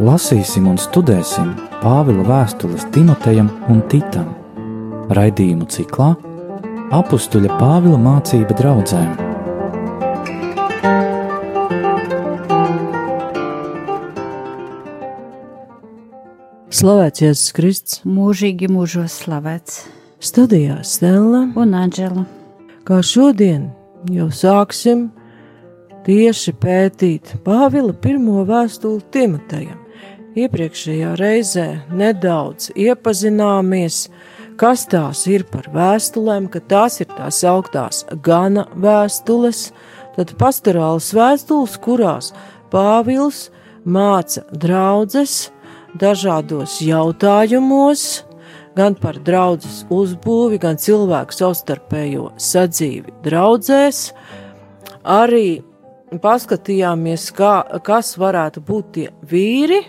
Lasīsim un studēsim Pāvila vēstules Timotejam un Titam. Raidījumu ciklā Apustuļa Pāvila mācība draudzēm. Slavēts Jēzus Kristus, mūžīgi mūžos slavēts. studijā Stela, Un Anģela, kā šodien jau sāksim tieši pētīt Pāvila pirmo vēstuli Timotejam. Iepriekšējā reizē nedaudz iepazināmies, kas tās ir par vēstulēm, ka tās ir tās augtās gana vēstules, tad pastorālas vēstules, kurās Pāvils māca draudzes dažādos jautājumos, gan par draudzes uzbūvi, gan cilvēku savstarpējo sadzīvi draudzēs, arī paskatījāmies, kā, kas varētu būt tie vīri,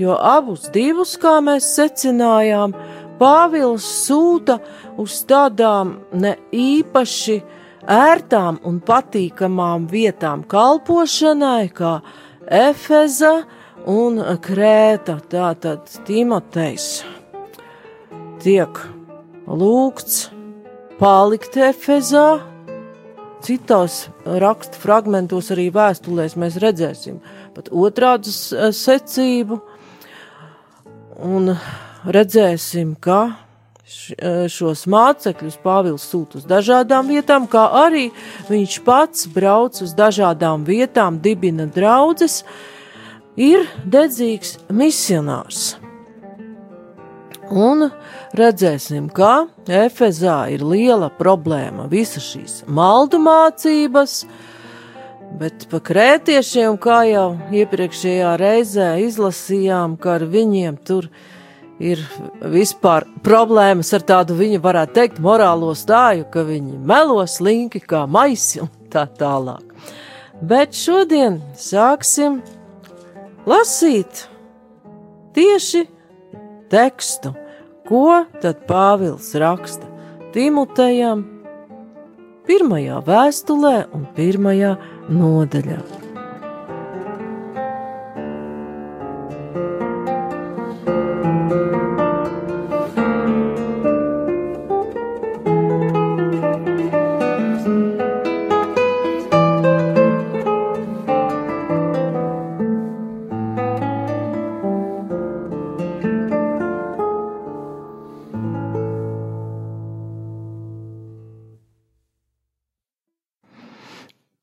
jo abus divus, kā mēs secinājām, Pāvils sūta uz tādām ne īpaši ērtām un patīkamām vietām kalpošanai, kā Efeza un Krēta, tātad Timotejs tiek lūgts palikt Efezā, Citos rakstu fragmentos, arī vēstulēs, mēs redzēsim pat otrādu secību, un redzēsim, ka šos mācekļus Pāvils sūta uz dažādām vietām, kā arī viņš pats brauc uz dažādām vietām, dibina draudzes, ir dedzīgs misionārs. Un redzēsim, ka Efezā ir liela problēma, visas šīs maldu mācības, bet pa krētiešiem, kā jau iepriekšējā reizē izlasījām, ka ar viņiem tur ir vispār problēmas ar tādu, viņa varētu teikt, morālo stāju, ka viņi melo slinki kā maisi un tā tālāk. Bet šodien sāksim lasīt tieši tekstu Ko tad Pāvils raksta Timotejam pirmajā vēstulē un pirmajā nodaļā?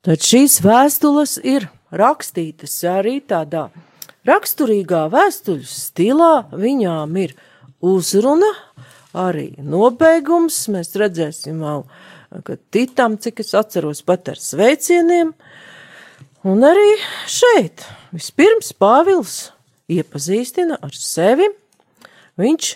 Tad šīs vēstules ir rakstītas arī tādā raksturīgā vēstuļu stilā. Viņām ir uzruna, arī nobeigums. Mēs redzēsim vēl, ka titam, cik es atceros, pat ar sveicieniem. Un arī šeit vispirms Pāvils iepazīstina ar sevi. Viņš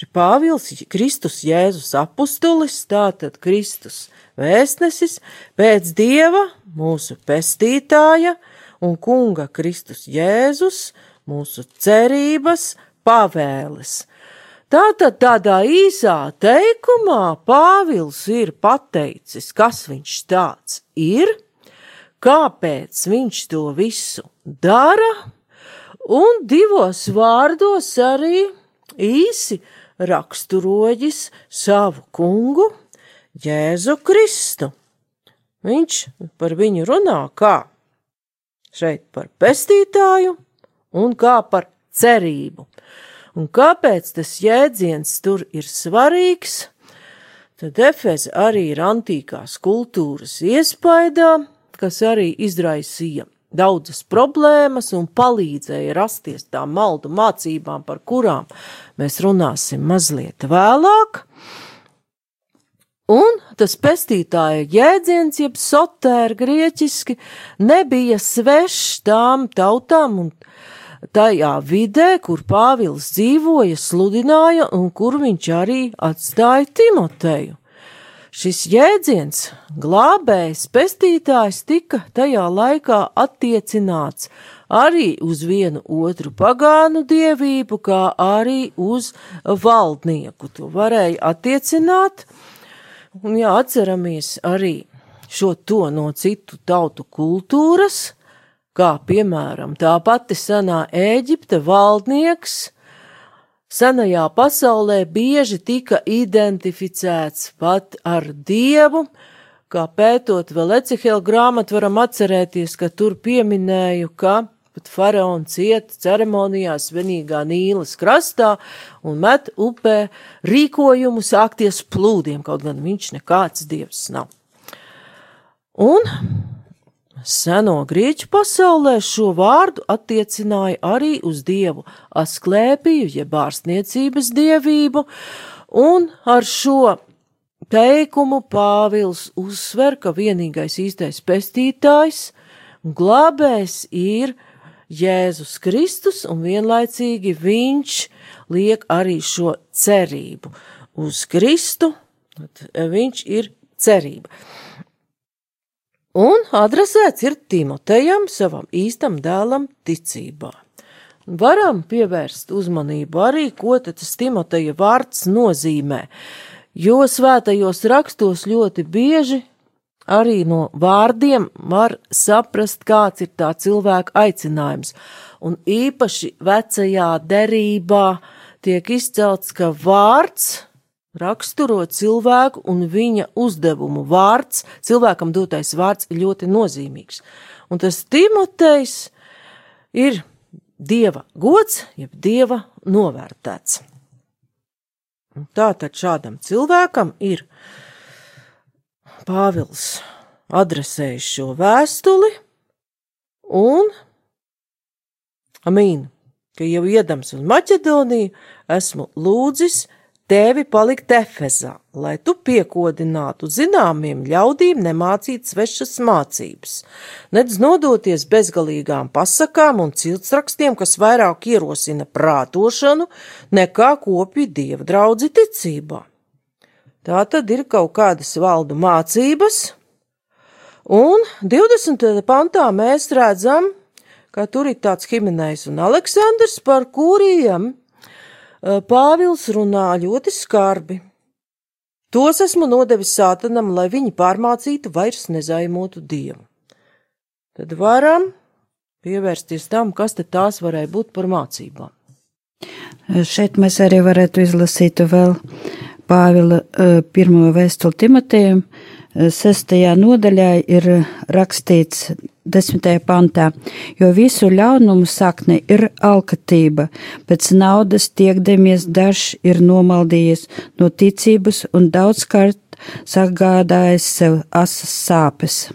ir Pāvils Kristus Jēzus apustulis, tātad Kristus vēstnesis pēc Dieva, mūsu pestītāja un Kunga Kristus Jēzus, mūsu cerības pavēles. Tātad tādā īsā teikumā Pāvils ir pateicis, kas viņš tāds ir, kāpēc viņš to visu dara, un divos vārdos arī īsi raksturojis savu kungu Jēzu Kristu. Viņš par viņu runā kā šeit par pestītāju un kā par cerību. Un kāpēc tas jēdziens tur ir svarīgs? Tad Efeze arī ir antīkās kultūras iespaidā, kas arī izraisīja daudzas problēmas un palīdzēja rasties tām maldu mācībām, par kurām mēs runāsim mazliet vēlāk. Un tas pestītāja jēdziens, jeb sotēra grieķiski, nebija svešs tām tautām un tajā vidē, kur Pāvils dzīvoja, sludināja un kur viņš arī atstāja Timoteju. Šis jēdziens, glābējs, pestītājs, tika tajā laikā attiecināts arī uz vienu otru pagānu dievību, kā arī uz valdnieku. To varēja attiecināt Un jā, atceramies arī šo to no citu tautu kultūras, kā piemēram tā pati senā Ēģipte valdnieks, senajā pasaulē bieži tika identificēts pat ar dievu, kā pētot vēl Ecihela grāmatu varam atcerēties, ka tur pieminēju, ka pat faraons iet ceremonijā svinīgā Nīlas krastā un met upē rīkojumu sākties plūdiem, kaut gan viņš nekāds dievs nav. Un Seno grieķu pasaulē šo vārdu attiecināja arī uz dievu Asklēpiju, jeb ārstniecības dievību, un ar šo teikumu Pāvils uzsver, ka vienīgais īstais pestītājs un glābējs ir Jēzus Kristus, un vienlaicīgi viņš liek arī šo cerību uz Kristu, viņš ir cerība un adresēts ir Timotejam, savam īstam dēlam, ticībā. Varam pievērst uzmanību arī, ko tas Timoteja vārds nozīmē, jo svētajos rakstos ļoti bieži arī no vārdiem var saprast, kāds ir tā cilvēka aicinājums, un īpaši vecajā derībā tiek izcelts, ka vārds raksturo cilvēku un viņa uzdevumu. Vārds, cilvēkam dotais vārds ir ļoti nozīmīgs. Un tas Timotejs ir dieva gods, jeb dieva novērtēts. Tātad šādam cilvēkam ir Pāvils adresējis šo vēstuli un Amīnu, ka jau iedams uz Maķedoniju esmu lūdzis tevi palikt Efezā, lai tu piekodinātu zināmiem ļaudīm nemācīt svešas mācības, nedz nodoties bezgalīgām pasakām un ciltsrakstiem, kas vairāk ierosina prātošanu nekā kopju dieva draudzi ticībā. Tā tad ir kaut kādas valdu mācības, un 20. pantā mēs redzam, ka tur ir tāds Himenējs un Aleksandrs, par kuriem Pāvils runā ļoti skarbi. Tos esmu nodevis sātanam, lai viņi pārmācītu vairs nezaimotu dievu. Tad varam pievērsties tam, kas te tās varēja būt par mācībām. Šeit mēs arī varētu izlasīt vēl Pāvila pirmo vēstuli Timotejam, sestajā nodaļā ir rakstīts desmitajā pantā, jo visu ļaunumu sakne ir alkatība, pēc naudas tiekdemies dažs ir nomaldījies no ticības un daudzkārt sagādājis sev asas sāpes.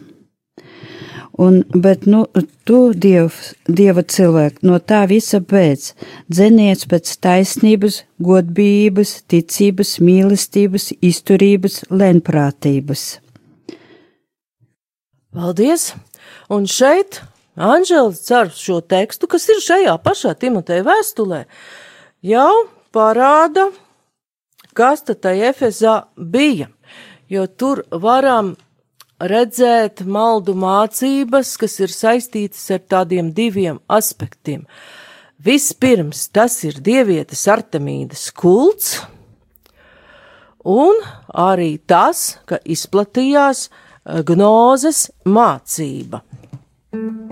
Un, bet, nu, tu, diev, dieva cilvēki, no tā visa pēc, dzeniec pēc taisnības, godbības, ticības, mīlestības, izturības, lenprātības. Paldies! Un šeit Anģēlis cer šo tekstu, kas ir šajā pašā Timoteja vēstulē, jau parāda, kas tad tai Efezā bija, jo tur varam redzēt maldu mācības, kas ir saistītas ar tādiem diviem aspektiem. Vispirms tas ir dievietes Artemīdas kults, un arī tas, ka izplatījās gnozes mācība. Pa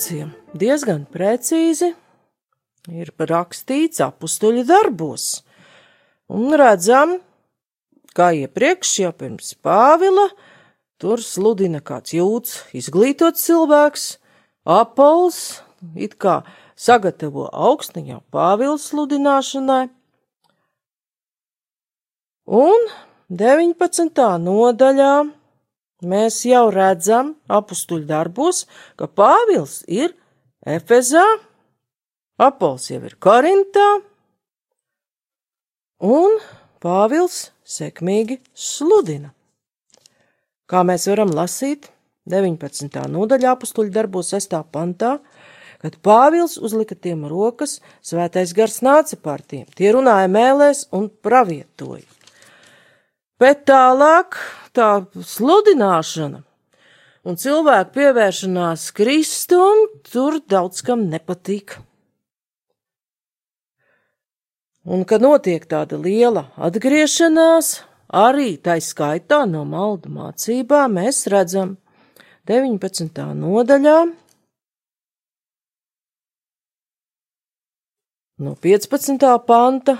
situācijām diezgan precīzi ir rakstīts apstuļu darbos. Un redzam, kā iepriekš, jau pirms Pāvila, tur sludina kāds jūts, izglītots cilvēks, apols, it kā sagatavo augstniņā Pāvils sludināšanai, un 19. nodaļā mēs jau redzam apstuļu darbos, ka Pāvils ir Efezā, Apols jau ir Korintā, un Pāvils sekmīgi sludina. Kā mēs varam lasīt 19. nodaļā apstuļu darbos 6. pantā, kad Pāvils uzlika tiem rokas, svētais gars nāca pār tiem, tie runāja mēlēs un pravietoja. Bet tālāk tā sludināšana un cilvēku pievēršanās Kristum tur daudz kam nepatīk. Un, kad notiek tāda liela atgriešanās, arī tā skaitā no maldu mācībām, mēs redzam 19. nodaļā, no 15. panta,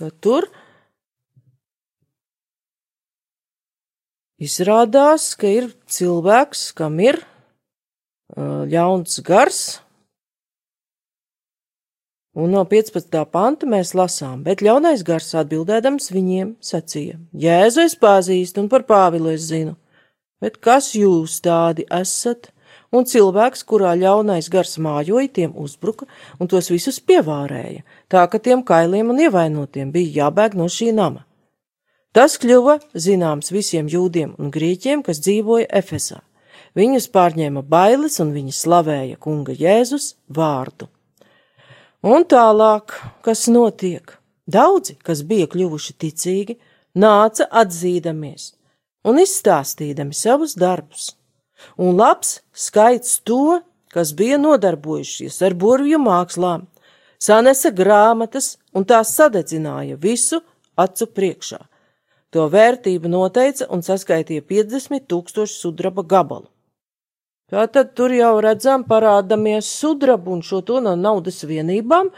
ka tur izrādās, ka ir cilvēks, kam ir ļauns gars, un no 15. panta mēs lasām, bet ļaunais gars atbildēdams viņiem sacīja: Jēzu es pazīstu un par Pāvilu es zinu, bet kas jūs tādi esat? un cilvēks, kurā ļaunais gars mājoja, tiem uzbruka un tos visus pievārēja, tā ka tiem kailiem un ievainotiem bija jābēg no šī nama. Tas kļuva zināms visiem jūdiem un grieķiem, kas dzīvoja Efesā. Viņus pārņēma bailes un viņi slavēja kunga Jēzus vārdu. Un tālāk, kas notiek? Daudzi, kas bija kļuvuši ticīgi, nāca atzīdamies un izstāstīdami savus darbus un labs skaits to, kas bija nodarbojušies ar burvju mākslām, sanesa grāmatas un tās sadedzināja visu acu priekšā. To vērtību noteica un saskaitīja 50 tūkstoši sudraba gabalu. Tātad tur jau redzam parādamies sudrabu un šo to no naudas vienībām,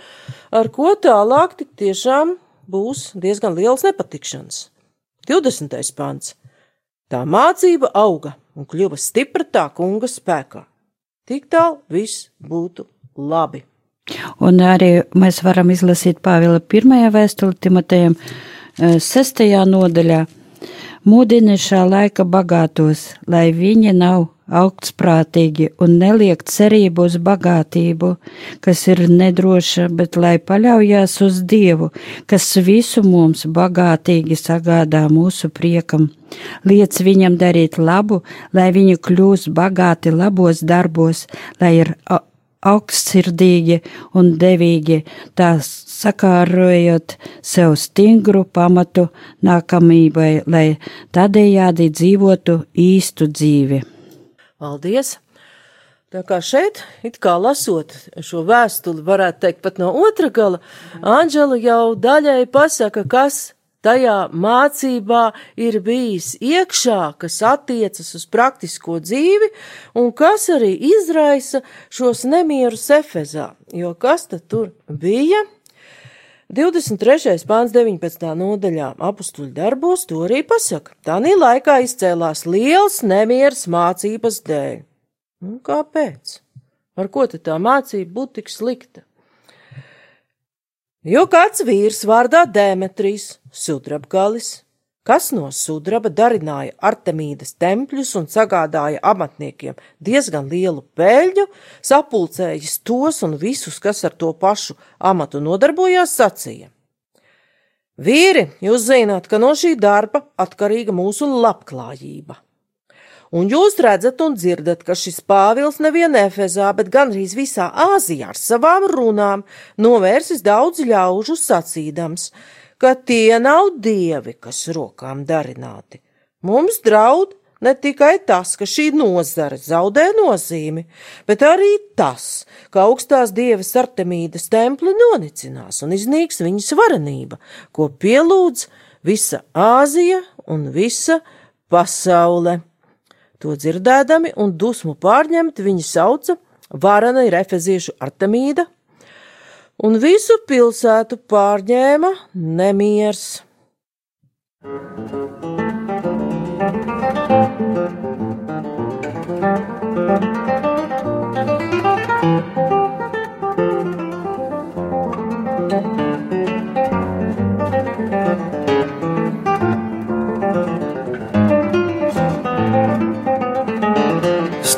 ar ko tālāk tik tiešām būs diezgan liels nepatikšanas. 20. pants. Tā mācība auga un kļuva stipra tā kunga spēkā. Tik tālu viss būtu labi. Un arī mēs varam izlasīt Pāvila pirmajā vēstuli Timotejam sestajā nodaļā. Mūdini šā laika bagātos, lai viņi nav augstprātīgi un neliek cerību uz bagātību, kas ir nedroša, bet lai paļaujās uz Dievu, kas visu mums bagātīgi sagādā mūsu priekam. Liec viņam darīt labu, lai viņi kļūs bagāti labos darbos, lai ir augstsirdīgi un devīgi, tā sakārojot sev stingru pamatu nākamībai, lai tādējādi dzīvotu īstu dzīvi. Paldies! Tā kā šeit, it kā lasot šo vēstuli, varētu teikt pat no otra gala, Anģela jau daļai pasaka, kas tajā mācībā ir bijis iekšā, kas attiecas uz praktisko dzīvi un kas arī izraisa šos nemierus Efezā. Jo kas tad tur bija? 23. pāns 19. nodaļā apstuļu darbos to arī pasaka. Tanī laikā izcēlās liels nemieris mācības dēļ. Un kāpēc? Ar ko tad tā mācība būtu tik slikta? Jo kāds vīrs vārdā Demetrijs, sudrabgalis, kas no sudraba darināja Artemīdas tempļus un sagādāja amatniekiem diezgan lielu peļņu, sapulcējis tos un visus, kas ar to pašu amatu nodarbojās, sacīja. Vīri, jūs zināt, ka no šī darba atkarīga mūsu labklājība. Un jūs redzat un dzirdat, ka šis Pāvils nevien Efezā, bet gandrīz visā Āzijā ar savām runām novērsis daudz ļaužu sacīdams, ka tie nav dievi, kas rokām darināti. Mums draud ne tikai tas, ka šī nozara zaudē nozīmi, bet arī tas, ka augstās dievas Artemīdas templi nonicinās un iznīks viņas varenība, ko pielūdz visa Āzija un visa pasaule. To dzirdēdami un dusmu pārņemti viņi sauca varana ir efeziešu Artemīda, un visu pilsētu pārņēma nemiers.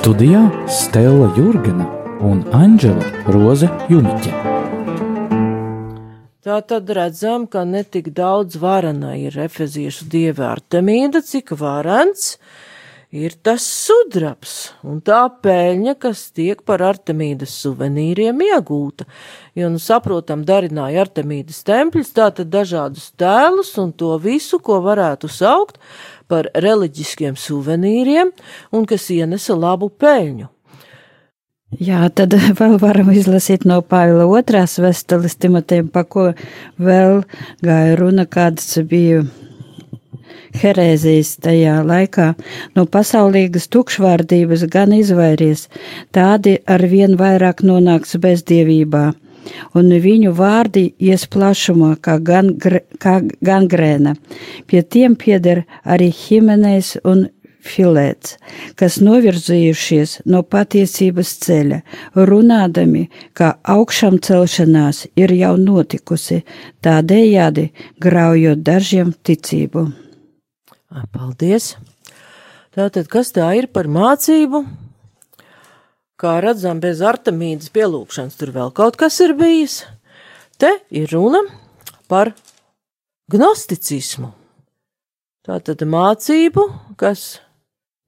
Studijā Stela Jurgena un Anģela Roze Juniķe. Tā tad redzam, ka netik daudz varana ir efeziešu dieva Artemīda, cik varants ir tas sudrabs un tā peļņa, kas tiek par Artemīdas suvenīriem iegūta. Jo, nu, saprotam, darināja Artemīdas templis, tātad dažādus tēlus un to visu, ko varētu saukt par reliģiskiem suvenīriem un kas ienesa labu peļņu. Jā, tad vēl varam izlasīt no Pāvila otrās vestules Timotejam, pa ko vēl gāja runa, kādas bija herēzijas tajā laikā. No pasaulīgas tukšvārdības gan izvairies, tādi ar vien vairāk nonāks bezdievībā un viņu vārdi ies plašumā kā, gan, kā gangrēna. Pie tiem pieder arī Himenejs un Filēts, kas novirzījušies no patiesības ceļa, runādami, ka augšām celšanās ir jau notikusi, tādējādi graujot dažiem ticību. Paldies! Tātad, kas tā ir par mācību, Kā redzam, bez artemīdas pielūgšanas tur vēl kaut kas ir bijis. Te ir runa par gnosticismu. Tā tad mācību, kas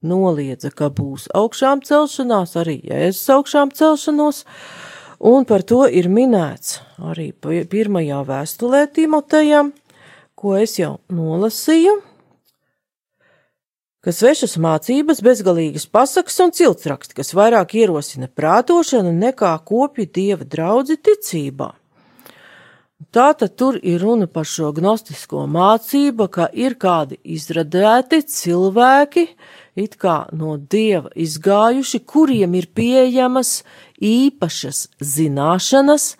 noliedza, ka būs augšām celšanās, arī jēzus augšām celšanos, un par to ir minēts arī pirmajā vēstulē Timotejam, ko es jau nolasīju ka svešas mācības, bezgalīgas pasakas un ciltsraksti, kas vairāk ierosina prātošanu nekā kopju dieva draudzi ticībā. Tātad tur ir runa par šo gnostisko mācību, ka ir kādi izradēti cilvēki, it kā no dieva izgājuši, kuriem ir pieejamas īpašas zināšanas,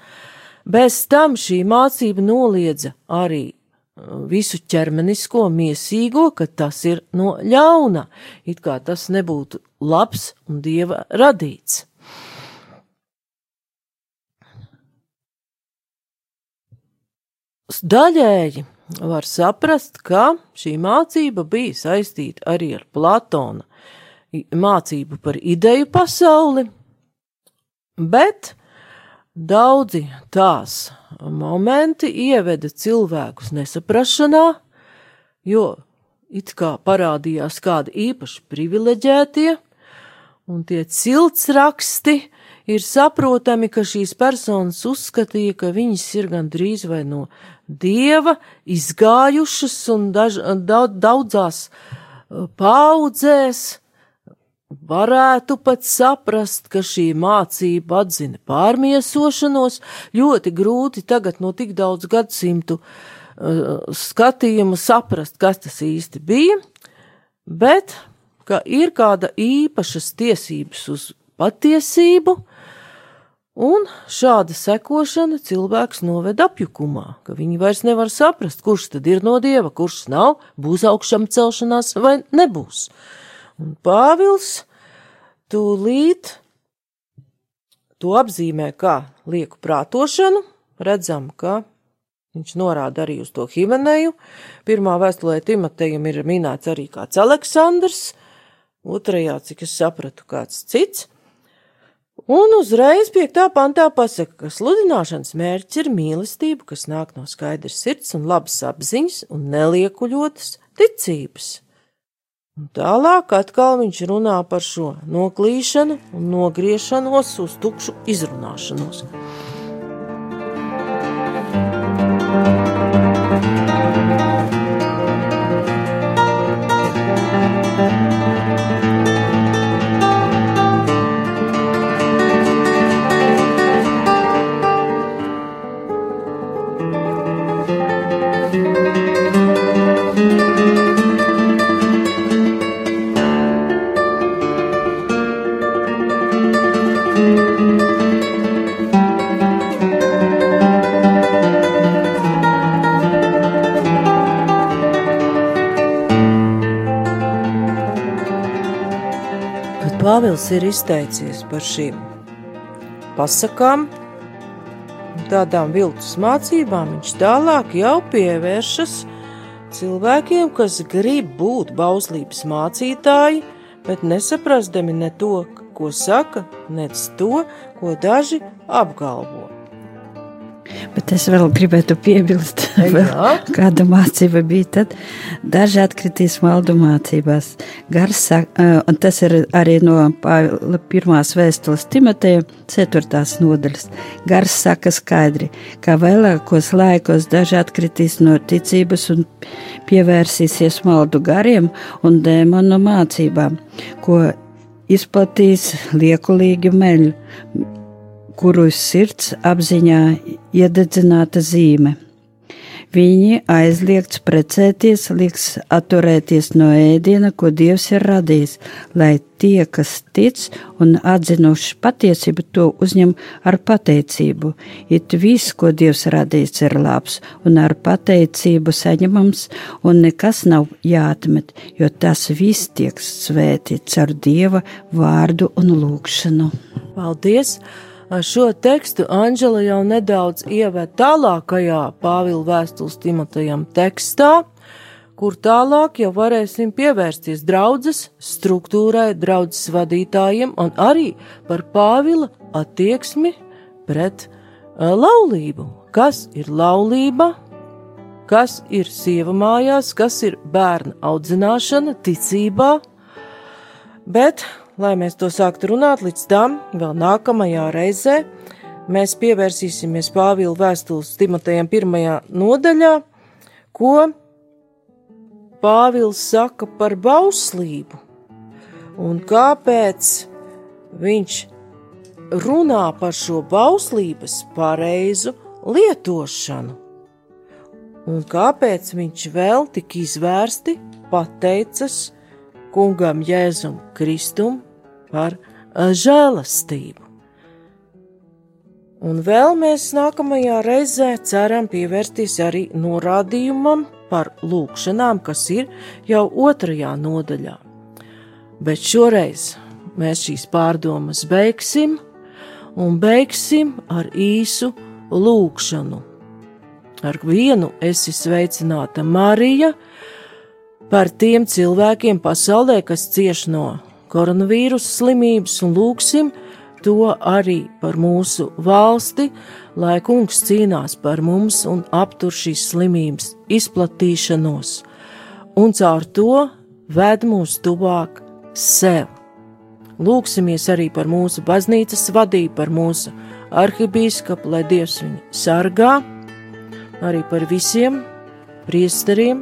bez tam šī mācība noliedza arī visu ķermenisko, miesīgo, ka tas ir no ļauna, it kā tas nebūtu labs un dieva radīts. Daļēji var saprast, ka šī mācība bija saistīta arī ar Platona mācību par ideju pasauli, bet Daudzi tās momenti ieveda cilvēkus nesaprašanā, jo it kā parādījās kādi īpaši privileģētie, un tie ciltsraksti ir saprotami, ka šīs personas uzskatīja, ka viņas ir gandrīz vai no dieva izgājušas un daž, daudzās paudzēs Varētu pat saprast, ka šī mācība atzina pārmiesošanos, ļoti grūti tagad no tik daudz gadsimtu uh, skatījumu saprast, kas tas īsti bija, bet ka ir kāda īpašas tiesības uz patiesību, un šāda sekošana cilvēks noved apjukumā, ka viņi vairs nevar saprast, kurš tad ir no dieva, kurš nav, būs augšām celšanās vai nebūs. Un Pāvils tūlīt to apzīmē kā lieku prātošanu, redzam, ka viņš norāda arī uz to Himeneju. Pirmā vēstulē Timotejam ir minēts arī kāds Aleksandrs, otrajā, cik es sapratu, kāds cits. Un uzreiz piektā pantā pasaka, ka sludināšanas mērķis ir mīlestība, kas nāk no skaidras sirds un labas apziņas un neliekuļotas ticības. Un tālāk atkal viņš runā par šo noklīšanu un nogriešanos uz tukšu izrunāšanos. Pāvils ir izteicies par šīm pasakām. tādām viltus mācībām, viņš tālāk jau pievēršas cilvēkiem, kas grib būt bauslības mācītāji, bet nesaprastami ne to, ko saka, nec to, ko daži apgalvo. Bet es vēl gribētu piebilst, kāda mācība bija tad. Daži atkritīs maldu mācībās. Gars, un tas ir arī no pirmās vēstules Timoteja, ceturtās nodaļas. Gars saka skaidri, ka vēlākos laikos daži atkritīs no ticības un pievērsīsies maldu gariem un dēmonu mācībām, ko izplatīs liekulīgi meļu kuru sirds apziņā iededzināta zīme. Viņi aizliegts precēties, liks atturēties no ēdiena, ko Dievs ir radījis, lai tie, kas tic un atzinuši patiesību, to uzņem ar pateicību. It viss, ko Dievs radījis, ir labs un ar pateicību saņemams, un nekas nav jāatmet, jo tas viss tiek svētīts ar Dieva vārdu un lūgšanu. Paldies! Šo tekstu Anģela jau nedaudz ieved tālākajā Pāvila vēstules Timotejam tekstā, kur tālāk jau varēsim pievērsties draudzes struktūrai, draudzes vadītājiem un arī par Pāvila attieksmi pret laulību. Kas ir laulība, kas ir sieva mājās, kas ir bērna audzināšana, ticībā, bet lai mēs to sāktu runāt līdz tam, vēl nākamajā reizē, mēs pievērsīsimies Pāvila vēstules Timotejam pirmajā nodaļā, ko Pāvils saka par bauslību un kāpēc viņš runā par šo bauslības pareizu lietošanu. Un kāpēc viņš vēl tik izvērsti pateicas kungam Jēzum Kristum par žēlastību. Un vēl mēs nākamajā reizē ceram pievērsties arī norādījumam par lūkšanām, kas ir jau otrajā nodaļā. Bet šoreiz mēs šīs pārdomas beigsim un beigsim ar īsu lūkšanu. Ar vienu esi sveicināta Marija, par tiem cilvēkiem pasaulē, kas cieš no koronavīrusa slimības, un lūksim to arī par mūsu valsti, lai kungs cīnās par mums un aptur šīs slimības izplatīšanos, un caur to ved mūs tuvāk sev. Lūksimies arī par mūsu baznīcas vadību, par mūsu arhibīskapu, lai Dievs viņu sargā, arī par visiem priesteriem,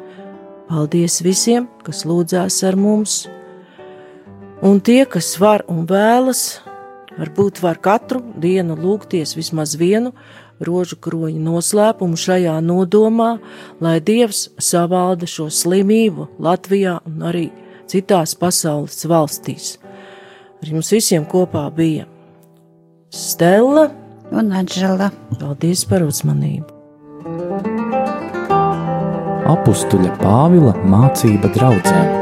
Paldies visiem, kas lūdzās ar mums, un tie, kas var un vēlas, varbūt var katru dienu lūgties vismaz vienu rožu kroņa noslēpumu šajā nodomā, lai Dievs savalda šo slimību Latvijā un arī citās pasaules valstīs. Ar jums visiem kopā bija Stela un Anžela. Paldies par uzmanību! Apstuļa Pāvila mācība draudzēm.